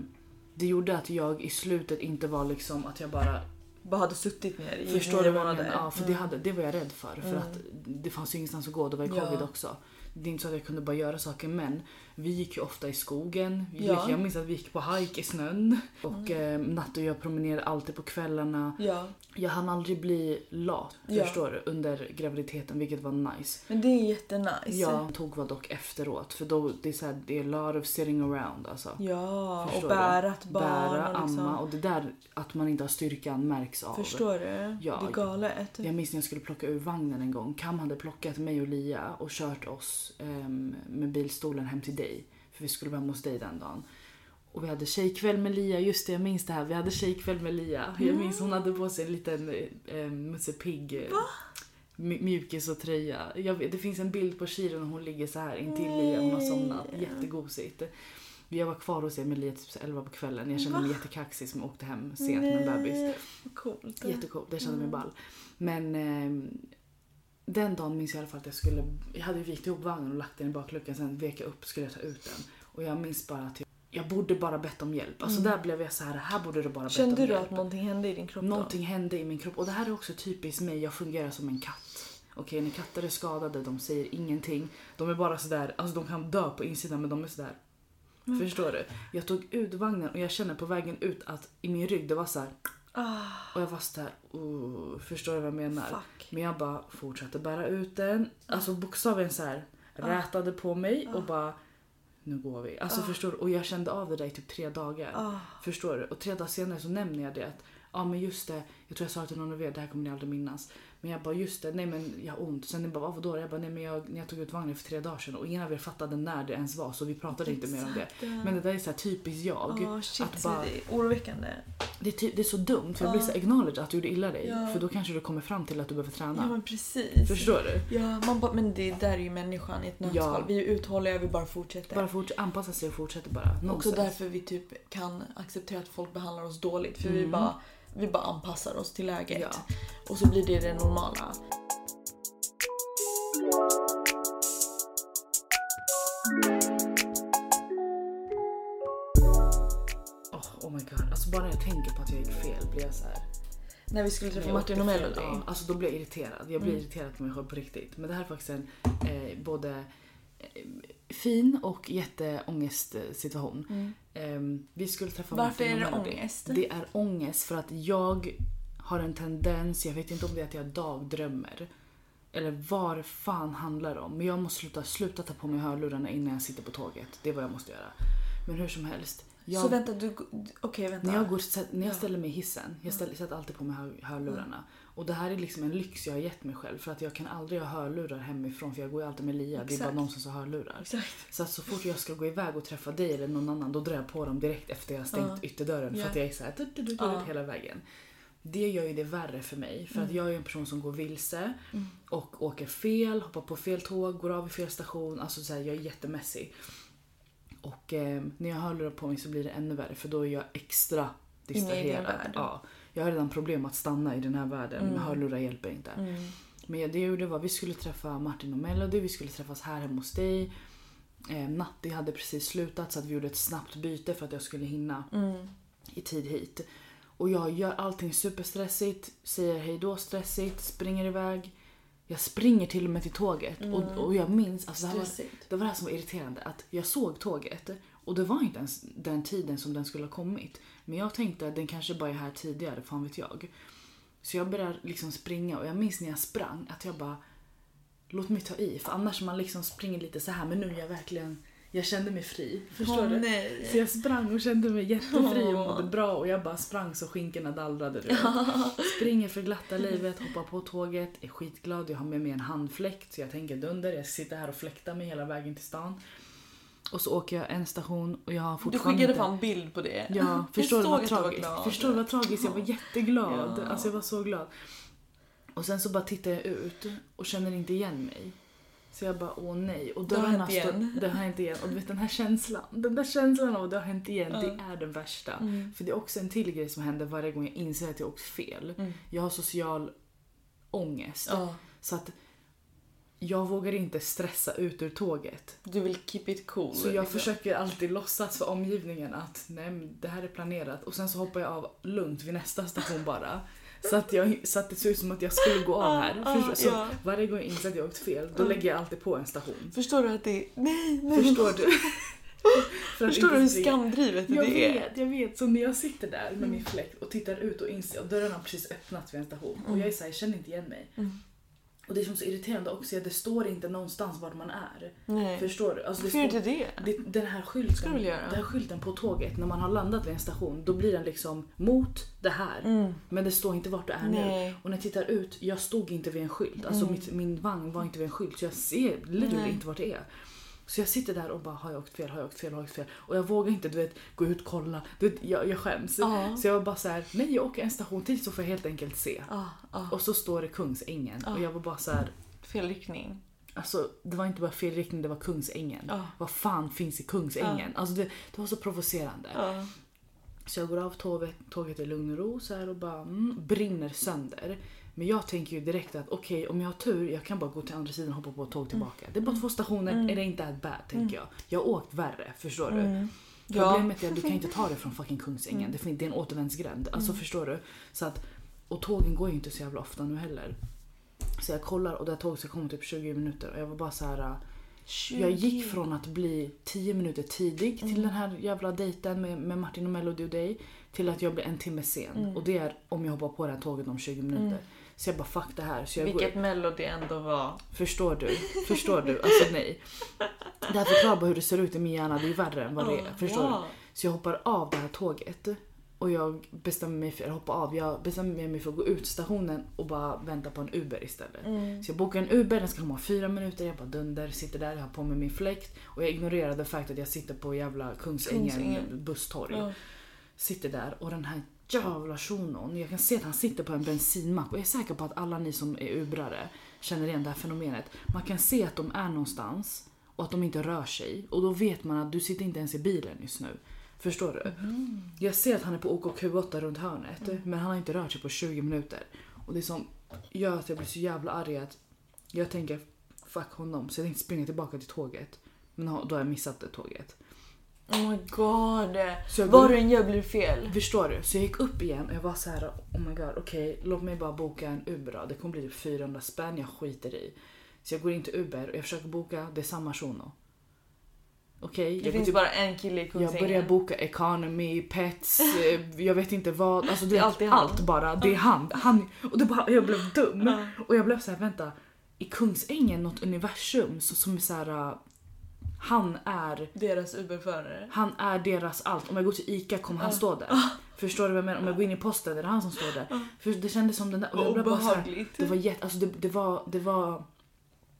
Det gjorde att jag i slutet inte var liksom att jag bara... Bara hade suttit ner i Förstår nio månader. Ja, för det, Mm. hade, det var jag rädd för. För Mm. att det fanns ju ingenstans att gå. Det var ju Ja. covid också. Det är inte så att jag kunde bara göra saker men vi gick ju ofta i skogen. Vi Ja. gick, jag minns att vi gick på hike i snön. Och eh, Natte och jag promenerade alltid på kvällarna. Ja, Jag hann aldrig bli lat, Ja. förstår du, under graviditeten vilket var nice. men det är jättenice. Jag tog vad dock efteråt för då det är så här, det är lot of sitting around alltså. Ja, Förstår och bära ett barn Bära, och liksom... amma och det där att man inte har styrkan märks av. Förstår du? Jag. Det är galet. Jag minns när jag skulle plocka ur vagnen en gång. Kam hade plockat mig och Lia och kört oss ehm, med bilstolen hem till dig. För vi skulle vara hemma hos dig den dagen. Och vi hade tjejkväll med Lia, just det jag minns det här. Vi hade tjejkväll med Lia. Jag minns hon hade på sig en liten eh, Musse Pigg eh, mj- mjukis och tröja. Vet, det finns en bild på Shirin och hon ligger så här intill Lia. Hon har somnat. Jättegosigt. Jag var kvar hos er med Lia typ så 11 på kvällen. Jag kände mig jättekaxig som åkte hem sent med en bebis. Coolt. Jättecoolt, jag kände mig Mm. ball. Men ehm, den dagen minns jag i alla fall att jag skulle, jag hade vikt ihop vagnen och lagt den i bakluckan, sen vek jag upp skulle jag ta ut den. Och jag minns bara att jag, jag borde bara bett om hjälp. Alltså Mm. där blev jag så här, här borde du bara bett Kände om du hjälp. att någonting hände i din kropp då? Någonting hände i min kropp och det här är också typiskt mig, jag fungerar som en katt. Okej, när katter är skadade, de säger ingenting. De är bara sådär, alltså de kan dö på insidan men de är sådär. Mm. Förstår du? Jag tog ut vagnen och jag känner på vägen ut att i min rygg det var så här. Ah, Och jag var sådär, oh, förstår du vad jag menar? fuck. Men jag bara fortsatte bära ut den. Alltså bokstavligen så här rätade på mig och bara nu går vi. Alltså Ah. förstår du? Och jag kände av det där i typ tre dagar. Ah, Förstår du? Och tre dagar senare så nämner jag det att ja men just det, jag tror jag sa det till någon av er, det här kommer ni aldrig minnas. Men jag bara just det, nej men jag har ont. Sen jag bara vadå? Jag bara nej men jag, jag tog ut vagnen för tre dagar sedan och ingen av er fattade när det ens var så vi pratade inte mer om det. Men det där är så här typiskt jag. Ja, shit, att bara- det är oroväckande. Det är, ty- det är så dumt för jag Ja. blir så acknowledge att du gjorde illa dig. Ja. För då kanske du kommer fram till att du behöver träna. Ja men precis. Förstår du? Ja, man bara, men det där är ju människan i ett nötskal. Ja. Vi är uthålliga, vi bara fortsätter. Bara forts- anpassa sig och fortsätta bara. Också Nonsens. därför vi typ kan acceptera att folk behandlar oss dåligt. För vi, Mm. bara, vi bara anpassar oss till läget. Ja. Och så blir det det normala. Oh, oh my god. Alltså bara när jag tänker på att jag gick fel blir jag så här. När vi skulle träffa Martin och Melody. Ja, alltså då blir jag irriterad. Jag blir Mm. irriterad på mig själv på riktigt. Men det här är faktiskt en eh, både eh, fin och jätteångest eh, situation. Mm. Ehm, vi skulle träffa Varför är det ångest? Det är ångest för att jag har en tendens, jag vet inte om det är att jag dagdrömmer. Eller vad fan handlar det om. Men jag måste sluta, sluta ta på mig hörlurarna innan jag sitter på tåget. Det är vad jag måste göra. Men hur som helst. Jag, Så vänta, du... Okej, vänta. när jag, går, när jag Ja. ställer mig i hissen, jag ställer, sätter alltid på mig hör, hörlurarna. Och det här är liksom en lyx jag har gett mig själv. För att jag kan aldrig ha hörlurar hemifrån för jag går ju alltid med lia. Det är bara Exakt. någon som har hörlurar. Exakt. Så att så fort jag ska gå iväg och träffa dig eller någon annan då drar jag på dem direkt efter jag har stängt Ja. ytterdörren. För Ja. att jag är såhär Ja. hela vägen. Det gör ju det värre för mig. För att Mm. jag är en person som går vilse Mm. och åker fel, hoppar på fel tåg, går av i fel station. Alltså så här, jag är jättemässig. Och eh, när jag har hörlurar på mig så blir det ännu värre för då är jag extra distraherad. Ja, jag har redan problem att stanna i den här världen. Mm. Hörlurar hjälper inte. Mm. Men det jag gjorde var vi skulle träffa Martin och Melody, vi skulle träffas här hemma hos dig. Eh, Natti hade precis slutat så att vi gjorde ett snabbt byte för att jag skulle hinna Mm. i tid hit. Och jag gör allting superstressigt, säger hej då stressigt, springer iväg. Jag springer till och med till tåget. Mm. Och, och jag minns, alltså det, här var, det var det här som var irriterande, att jag såg tåget och det var inte ens den tiden som den skulle ha kommit. Men jag tänkte att den kanske bara är här tidigare, fan vet jag. Så jag börjar liksom springa och jag minns när jag sprang att jag bara låt mig ta i för annars man liksom springer lite så här men nu är jag verkligen jag kände mig fri. Förstår Åh, du? nej. Så jag sprang och kände mig jättefri och mådde bra och jag bara sprang så skinkorna dallrade. Du. Springer för glatta livet, hoppar på tåget, är skitglad. Jag har med mig en handfläkt så jag tänker dunder, jag sitta här och fläkta mig hela vägen till stan. Och så åker jag en station och jag har Du fortfarande skickade inte... fan bild på det. Ja, förstår du vad du tragiskt? Förstår du vad tragiskt? Jag var jätteglad. Ja. Alltså jag var så glad. Och sen så bara tittar jag ut och känner inte igen mig. Så jag bara, åh nej. Och Det har hänt igen. Det har hänt igen. Och du vet den här känslan, den där känslan av det har hänt igen, Ja. det är den värsta. Mm. För det är också en till grej som händer varje gång jag inser att jag åkt fel. Mm. Jag har social ångest. Så att jag vågar inte stressa ut ur tåget. du vill keep it cool. Så jag liksom. försöker alltid låtsas för omgivningen att nej, det här är planerat och sen så hoppar jag av lugnt vid nästa station bara. Så att, jag, så att det ser ut som att jag skulle gå av här. Ah, Förstår- så ja. Varje gång jag inser att jag åkt fel, då Mm. lägger jag alltid på en station. Förstår du att det är... Nej, nej. Förstår du? För att Förstår du hur skamdrivet Jag det är? vet, jag vet. Så när jag sitter där med min fläkt och tittar ut och inser och dörren har precis öppnat vid en station och Mm. jag är så här, jag känner inte igen mig. Mm. Och det som är så irriterande också är att det står inte någonstans var man är. Nej. Förstår du? Alltså det Varför står, inte det? det, den här skylten, den här skylten på tåget, när man har landat vid en station, då blir den liksom mot det här. Mm. Men det står inte vart du är nu. Nej. Och när jag tittar ut, jag stod inte vid en skylt. Alltså Mm. mitt, min vagn var inte vid en skylt så jag ser literally inte vart det är. Så jag sitter där och bara, har jag åkt fel, har jag åkt fel, har jag åkt fel? Och jag vågar inte du vet, gå ut och kolla. Du vet, jag, jag skäms. Ja. Så jag var bara så här, nej jag åker en station till så får jag helt enkelt se. Ah, ah. Och så står det Kungsängen. Ja. Och jag var bara så här, Fel riktning. alltså det var inte bara fel riktning, det var Kungsängen. Ja. Vad fan finns i Kungsängen? Alltså det, det var så provocerande. Ja. Så jag går av tåget, tåget i lugn och ro så här och bara mm, brinner sönder. Men jag tänker ju direkt att okej om jag har tur, jag kan bara gå till andra sidan och hoppa på ett tåg tillbaka. Det är bara två stationer, Mm. är det inte that bad tänker jag. Jag har åkt värre, förstår du? Mm. Problemet är att du kan inte ta det från fucking Kungsängen. Mm. Det, är en återvändsgränd. Alltså Mm. förstår du? Så att, och tågen går ju inte så jävla ofta nu heller. Så jag kollar och det här tåget ska komma typ 20 minuter och jag var bara så här. äh, Jag gick från att bli 10 minuter tidig till Mm. den här jävla dejten med, med Martin och Melody och dig till att jag blir en timme sen. Mm. Och det är om jag hoppar på det här tåget om 20 minuter. Mm. Så jag bara fuck det här. Så jag Vilket går, melodi ändå var. förstår du? Förstår du? Alltså nej. Det här förklarar bara hur det ser ut i min hjärna. Det är värre än vad det är. Förstår du? ja. Så jag hoppar av det här tåget Och jag bestämmer mig för hoppa av. Jag bestämmer mig för att gå ut stationen och bara vänta på en Uber istället. Mm. Så jag bokar en Uber, den ska komma fyra minuter. Jag bara dunder, sitter där, jag har på mig min fläkt. Och jag ignorerar det faktum att jag sitter på jävla Kungsängen, Kungsängen. busstorg. Ja. Sitter där och den här jävla shunon, jag kan se att han sitter på en bensinmack och jag är säker på att alla ni som är ubrare känner igen det här fenomenet. Man kan se att de är någonstans och att de inte rör sig och då vet man att du sitter inte ens i bilen just nu. Förstår du? Jag ser att han är på OKQ8 runt hörnet men han har inte rört sig på 20 minuter. Och det som gör att jag blir så jävla arg att jag tänker fuck honom så jag tänkte springa tillbaka till tåget. Men då har jag missat det tåget. Oh my god. Jag Vad du än gör blir det fel. Förstår du? Så jag gick upp igen och jag var så här: oh my god, okej låt mig bara boka en Uber då. Det kommer bli typ 400 spänn, jag skiter i. Så jag går in till Uber och jag försöker boka, det är samma shuno. Okej? Det jag, finns typ, bara en kille i jag Kungsängen. börjar boka economy, pets, jag vet inte vad. Alltså Det är alltid allt bara. Det är han. han och det bara, jag blev dum. Och jag blev så här: vänta. I Kungsängen något universum så, som är så här. Han är Deras Uberförare. han är deras allt. Om jag går till ICA kommer han stå där. Förstår du vad jag menar? Om jag går in i posten är det han som står där. För det kändes som den där... och jag bara så här-. Det var jätte... Alltså det, det var... Det var...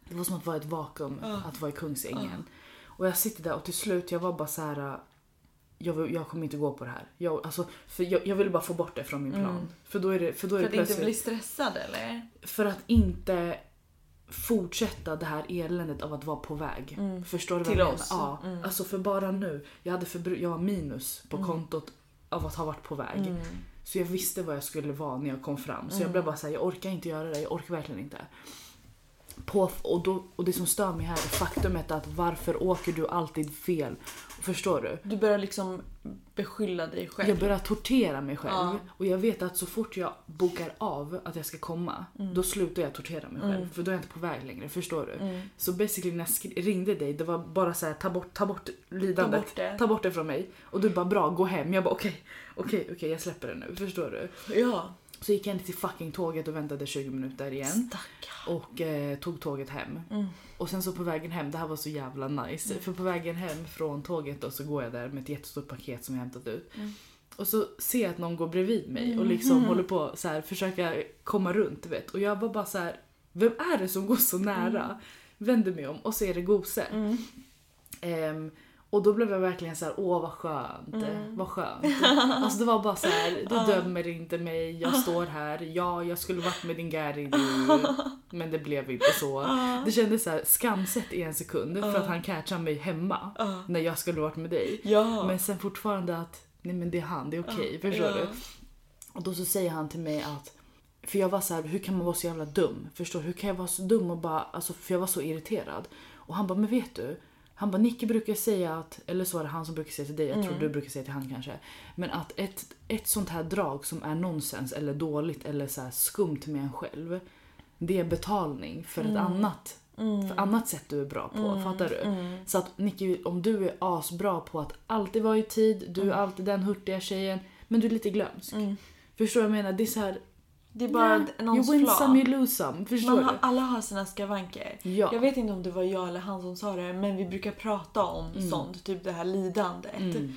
Det var som att vara ett vakuum att vara i Kungsängen. Och jag sitter där och till slut jag var bara så här. Jag, vill- jag kommer inte gå på det här. Jag, alltså, för jag, jag ville bara få bort det från min plan. Mm. För då är det, för då är För det att inte plötsligt... bli stressad eller? För att inte fortsätta det här eländet av att vara på väg. Mm. Förstår du Till vad jag oss. menar? Ja. Mm. Alltså för bara nu, jag hade jag har minus på Mm. kontot av att ha varit på väg. Mm. Så jag visste vad jag skulle vara när jag kom fram. Så jag Mm. blev bara såhär, jag orkar inte göra det, jag orkar verkligen inte. På, och, då, och det som stör mig här är faktumet att varför åker du alltid fel? Förstår du? Du börjar liksom beskylla dig själv. Jag börjar tortera mig själv. Ja. Och jag vet att så fort jag bokar av att jag ska komma, Mm. då slutar jag tortera mig själv. Mm. För då är jag inte på väg längre, förstår du? Mm. Så basically när jag ringde dig, det var bara så här: ta bort, ta bort Ta lidandet. bort det. Ta bort det från mig. Och du bara bra, gå hem. Jag bara okej, okej, okej jag släpper det nu. Förstår du? Ja. Så gick jag in till fucking tåget och väntade 20 minuter igen. Stackarn. Och eh, tog tåget hem. Mm. Och sen så på vägen hem, det här var så jävla nice. Mm. För på vägen hem från tåget då så går jag där med ett jättestort paket som jag hämtat ut. Mm. Och så ser jag att någon går bredvid mig och Mm. liksom håller på så här försöka komma runt vet. Och jag var bara så här, vem är det som går så nära? Vänder mig om och så är det Gose. Mm. Och då blev jag verkligen så här, åh vad skönt, Mm. vad skönt. Alltså det var bara så här, du dömer inte mig, jag står här, ja jag skulle varit med din Gary du, men det blev inte så. Det kändes så här skamset i en sekund för att han catchade mig hemma när jag skulle varit med dig. Ja. Men sen fortfarande att, nej men det är han, det är okej, förstår ja. du? Och då så säger han till mig att för jag var så här, hur kan man vara så jävla dum? Förstår du? Hur kan jag vara så dum och bara, alltså för jag var så irriterad. Och han bara, men vet du? Han bara, Nicky brukar säga att, eller så var det han som brukar säga till dig, jag tror Mm. du brukar säga till han kanske. Men att ett, ett sånt här drag som är nonsens eller dåligt eller så skumt med en själv. Det är betalning för ett Mm. annat, Mm. för annat sätt du är bra på. Mm. Fattar du? Mm. Så att Nicky, om du är asbra på att alltid vara i tid, du är Mm. alltid den hurtiga tjejen, men du är lite glömsk. Förstår du vad jag menar? Det är så här, Det är bara yeah, någons you win flaw. some, you lose some. Förstår Man du? har, alla har sina skavanker. Ja. Jag vet inte om det var jag eller han som sa det, men vi brukar prata om Mm. sånt. Typ det här lidandet. Mm.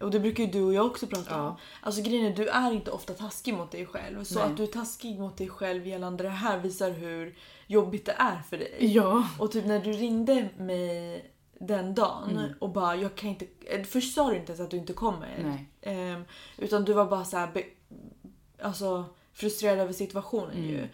Och det brukar ju du och jag också prata Ja. om. Alltså grejen är, du är inte ofta taskig mot dig själv. Så Nej. att du är taskig mot dig själv gällande det här visar hur jobbigt det är för dig. Ja. Och typ när du ringde mig den dagen Mm. och bara jag kan inte... eh, Först sa du inte ens att du inte kommer. Nej. Ehm, utan du var bara så här, be, alltså frustrerad över situationen Mm. ju.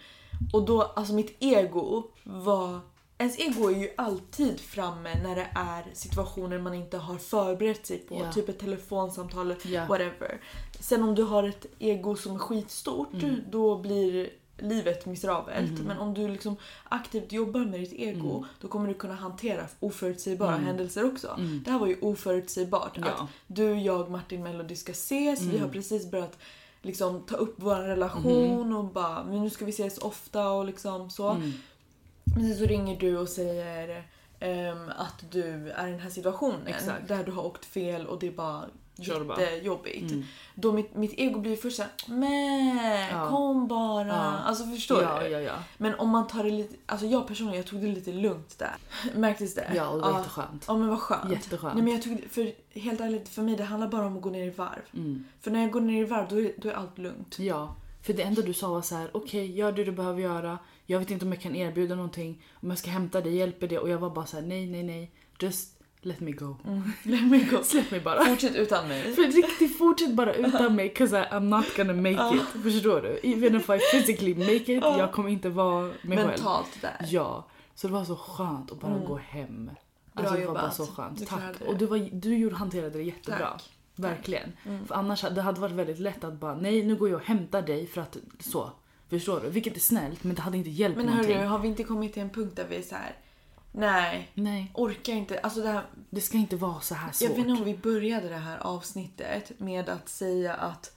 Och då, alltså mitt ego var... Ens ego är ju alltid framme när det är situationer man inte har förberett sig på. Ja. Typ ett telefonsamtal, Ja. whatever. Sen om du har ett ego som är skitstort, Mm. då blir livet miserabelt. Mm. Men om du liksom aktivt jobbar med ditt ego, Mm. då kommer du kunna hantera oförutsägbara Mm. händelser också. Mm. Det här var ju oförutsägbart. Att Ja. du, jag, Martin Melody ska ses. Vi Mm. har precis börjat liksom, ta upp vår relation och bara men nu ska vi ses ofta och liksom så. Mm. Men sen så ringer du och säger ehm, att du är i den här situationen Exakt. där du har åkt fel och det bara. Jättejobbigt. Mm. Då mitt, mitt ego blir först såhär, men Ja. kom bara. Ja. Alltså förstår ja, du? ja. Men om man tar det lite, alltså jag personligen jag tog det lite lugnt där. Märktes det? Ja, och det var ja. jätteskönt. Ja men vad skönt. Jätteskönt. Nej men jag tog för helt ärligt för mig det handlar bara om att gå ner i varv. Mm. För när jag går ner i varv då är, då är allt lugnt. Ja, för det enda du sa var så här: okej, gör det du behöver göra. Jag vet inte om jag kan erbjuda någonting. Om jag ska hämta dig, hjälper det? Och jag var bara så här: nej, nej, nej. Just let me go. Let me go. Släpp mig bara. Fortsätt utan mig. För riktigt, fortsätt bara utan mig 'cause I, I'm not gonna make it. Förstår du? Even if I physically make it, Ja. jag kommer inte vara mig själv. Mentalt där. Ja, så det var så skönt att bara Mm. gå hem. Bra Alltså det var bara så skönt. Du Tack. Och du, var, du gjorde, hanterade det jättebra. Tack. Verkligen. Mm. För annars det hade varit väldigt lätt att bara nej nu går jag och hämtar dig för att så. Förstår du? Vilket är snällt men det hade inte hjälpt Men någonting. hörru, har vi inte kommit till en punkt där vi är så här. Nej, Nej, orkar inte. Alltså det här, det ska inte vara så här svårt. jag vet inte om vi började det här avsnittet med att säga att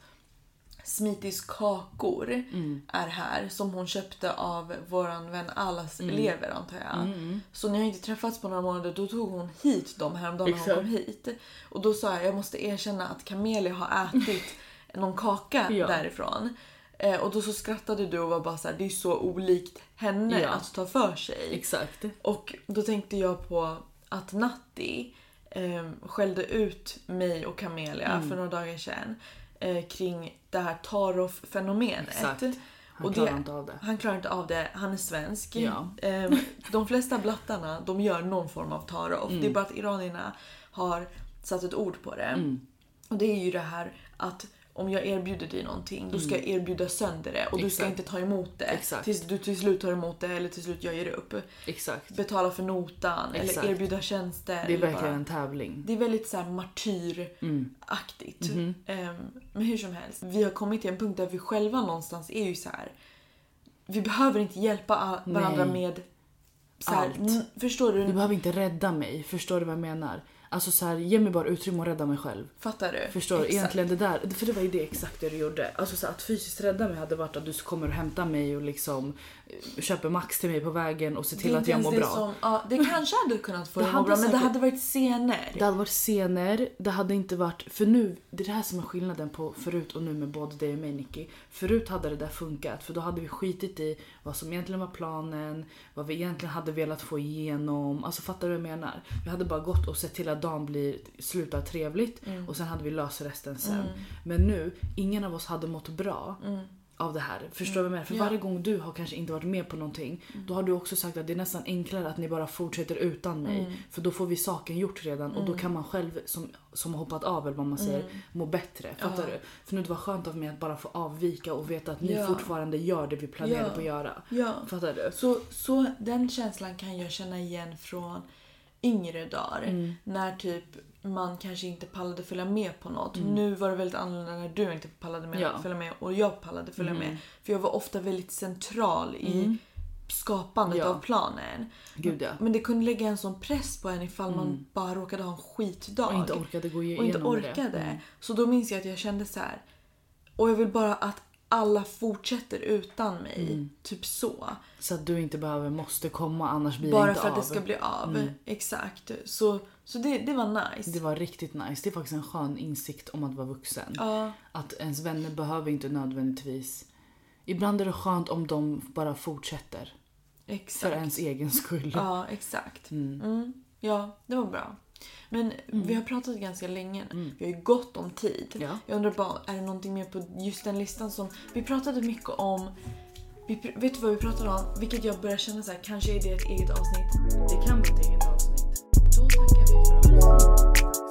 Smitis kakor Mm. är här som hon köpte av våran vän Allas Mm. elever antar jag. Mm. Så ni har inte träffats på några månader, då tog hon hit dem häromdagen när hon kom hit. Och då sa jag, jag måste erkänna att Camelia har ätit någon kaka Ja. därifrån. Eh, och då så skrattade du och var bara så här, det är så olikt henne Ja. att ta för sig. Exakt. Och då tänkte jag på att Natti eh, skällde ut mig och Camelia Mm. för några dagar sedan eh, kring det här Tarof-fenomenet. Exakt. Han Och det- klarar inte av det. Han klarar inte av det, han är svensk. Ja. Ehm, de flesta blattarna de gör någon form av tarof. Mm. Det är bara att iranierna har satt ett ord på det. Mm. Och det är ju det här att om jag erbjuder dig någonting då ska jag erbjuda sönder det och du ska Mm. Exakt. inte ta emot det Exakt. tills du till slut tar emot det eller till slut jag ger upp. Exakt. Betala för notan Exakt. eller erbjuda tjänster. Det är verkligen bara- en tävling. det är väldigt så här martyraktigt. Mm. Mhm. Ehm, men hur som helst, vi har kommit till en punkt där vi själva någonstans är ju så här. Vi behöver inte hjälpa varandra Nej. med så här, Allt. n- Förstår du? Du behöver inte rädda mig. Förstår du vad jag menar? Alltså så här, ge mig bara utrymme att rädda mig själv. Fattar du? Förstår du? Egentligen det där, för det var ju det exakt det du gjorde. Alltså så att fysiskt rädda mig hade varit att du kommer och hämtar mig och liksom eh, köper Max till mig på vägen och ser till att jag mår bra. Som, ja, det kanske hade kunnat få Det dig att må bra men det hade varit scener. Det hade varit scener, det hade inte varit... För nu, det är det här som är skillnaden på förut och nu med både dig och mig Nicky. Förut hade det där funkat för då hade vi skitit i vad som egentligen var planen, vad vi egentligen hade velat få igenom. Alltså fattar du vad jag menar? Vi hade bara gått och sett till att dagen blir, slutar trevligt Mm. och sen hade vi löst resten sen. Mm. Men nu, ingen av oss hade mått bra Mm. Av det här. Förstår du vad jag menar? För Ja. varje gång du har kanske inte varit med på någonting, då har du också sagt att det är nästan enklare att ni bara fortsätter utan mig. Mm. För då får vi saken gjort redan och då kan man själv som, som har hoppat av eller vad man säger, må bättre. Fattar Mm. Ja. du? För nu det var skönt av mig att bara få avvika och veta att ni Ja. fortfarande gör det vi planerade på att göra. Fattar du? Så, så den känslan kan jag känna igen från yngre dagar. Mm. När typ man kanske inte pallade följa med på något. Mm. Nu var det väldigt annorlunda när du inte pallade med, Ja. följa med och jag pallade följa Mm. med. För jag var ofta väldigt central i Mm. skapandet Ja. av planen. Gud ja. Men det kunde lägga en sån press på en ifall man Mm. bara råkade ha en skitdag. Och inte orkade gå igenom och inte det. orkade. Mm. Så då minns jag att jag kände så här. Och jag vill bara att alla fortsätter utan mig. Mm. Typ så. Så att du inte behöver, måste komma annars blir Bara det inte för att av. det ska bli av. Mm. Exakt. Så, så det, det var nice. Det var riktigt nice. Det är faktiskt en skön insikt om att vara vuxen. Ja, Att ens vänner behöver inte nödvändigtvis... Ibland är det skönt om de bara fortsätter. För exakt. ens egen skull. Ja, exakt. Mm. Mm. Ja, det var bra. Men vi har pratat ganska länge. Vi har ju gott om tid. Ja. Jag undrar bara, är det någonting mer på just den listan som... Vi pratade mycket om... Vi, vet du vad vi pratade om? Vilket jag börjar känna så här, kanske är det ett eget avsnitt. Det kan bli ett eget avsnitt. Då tackar vi för oss.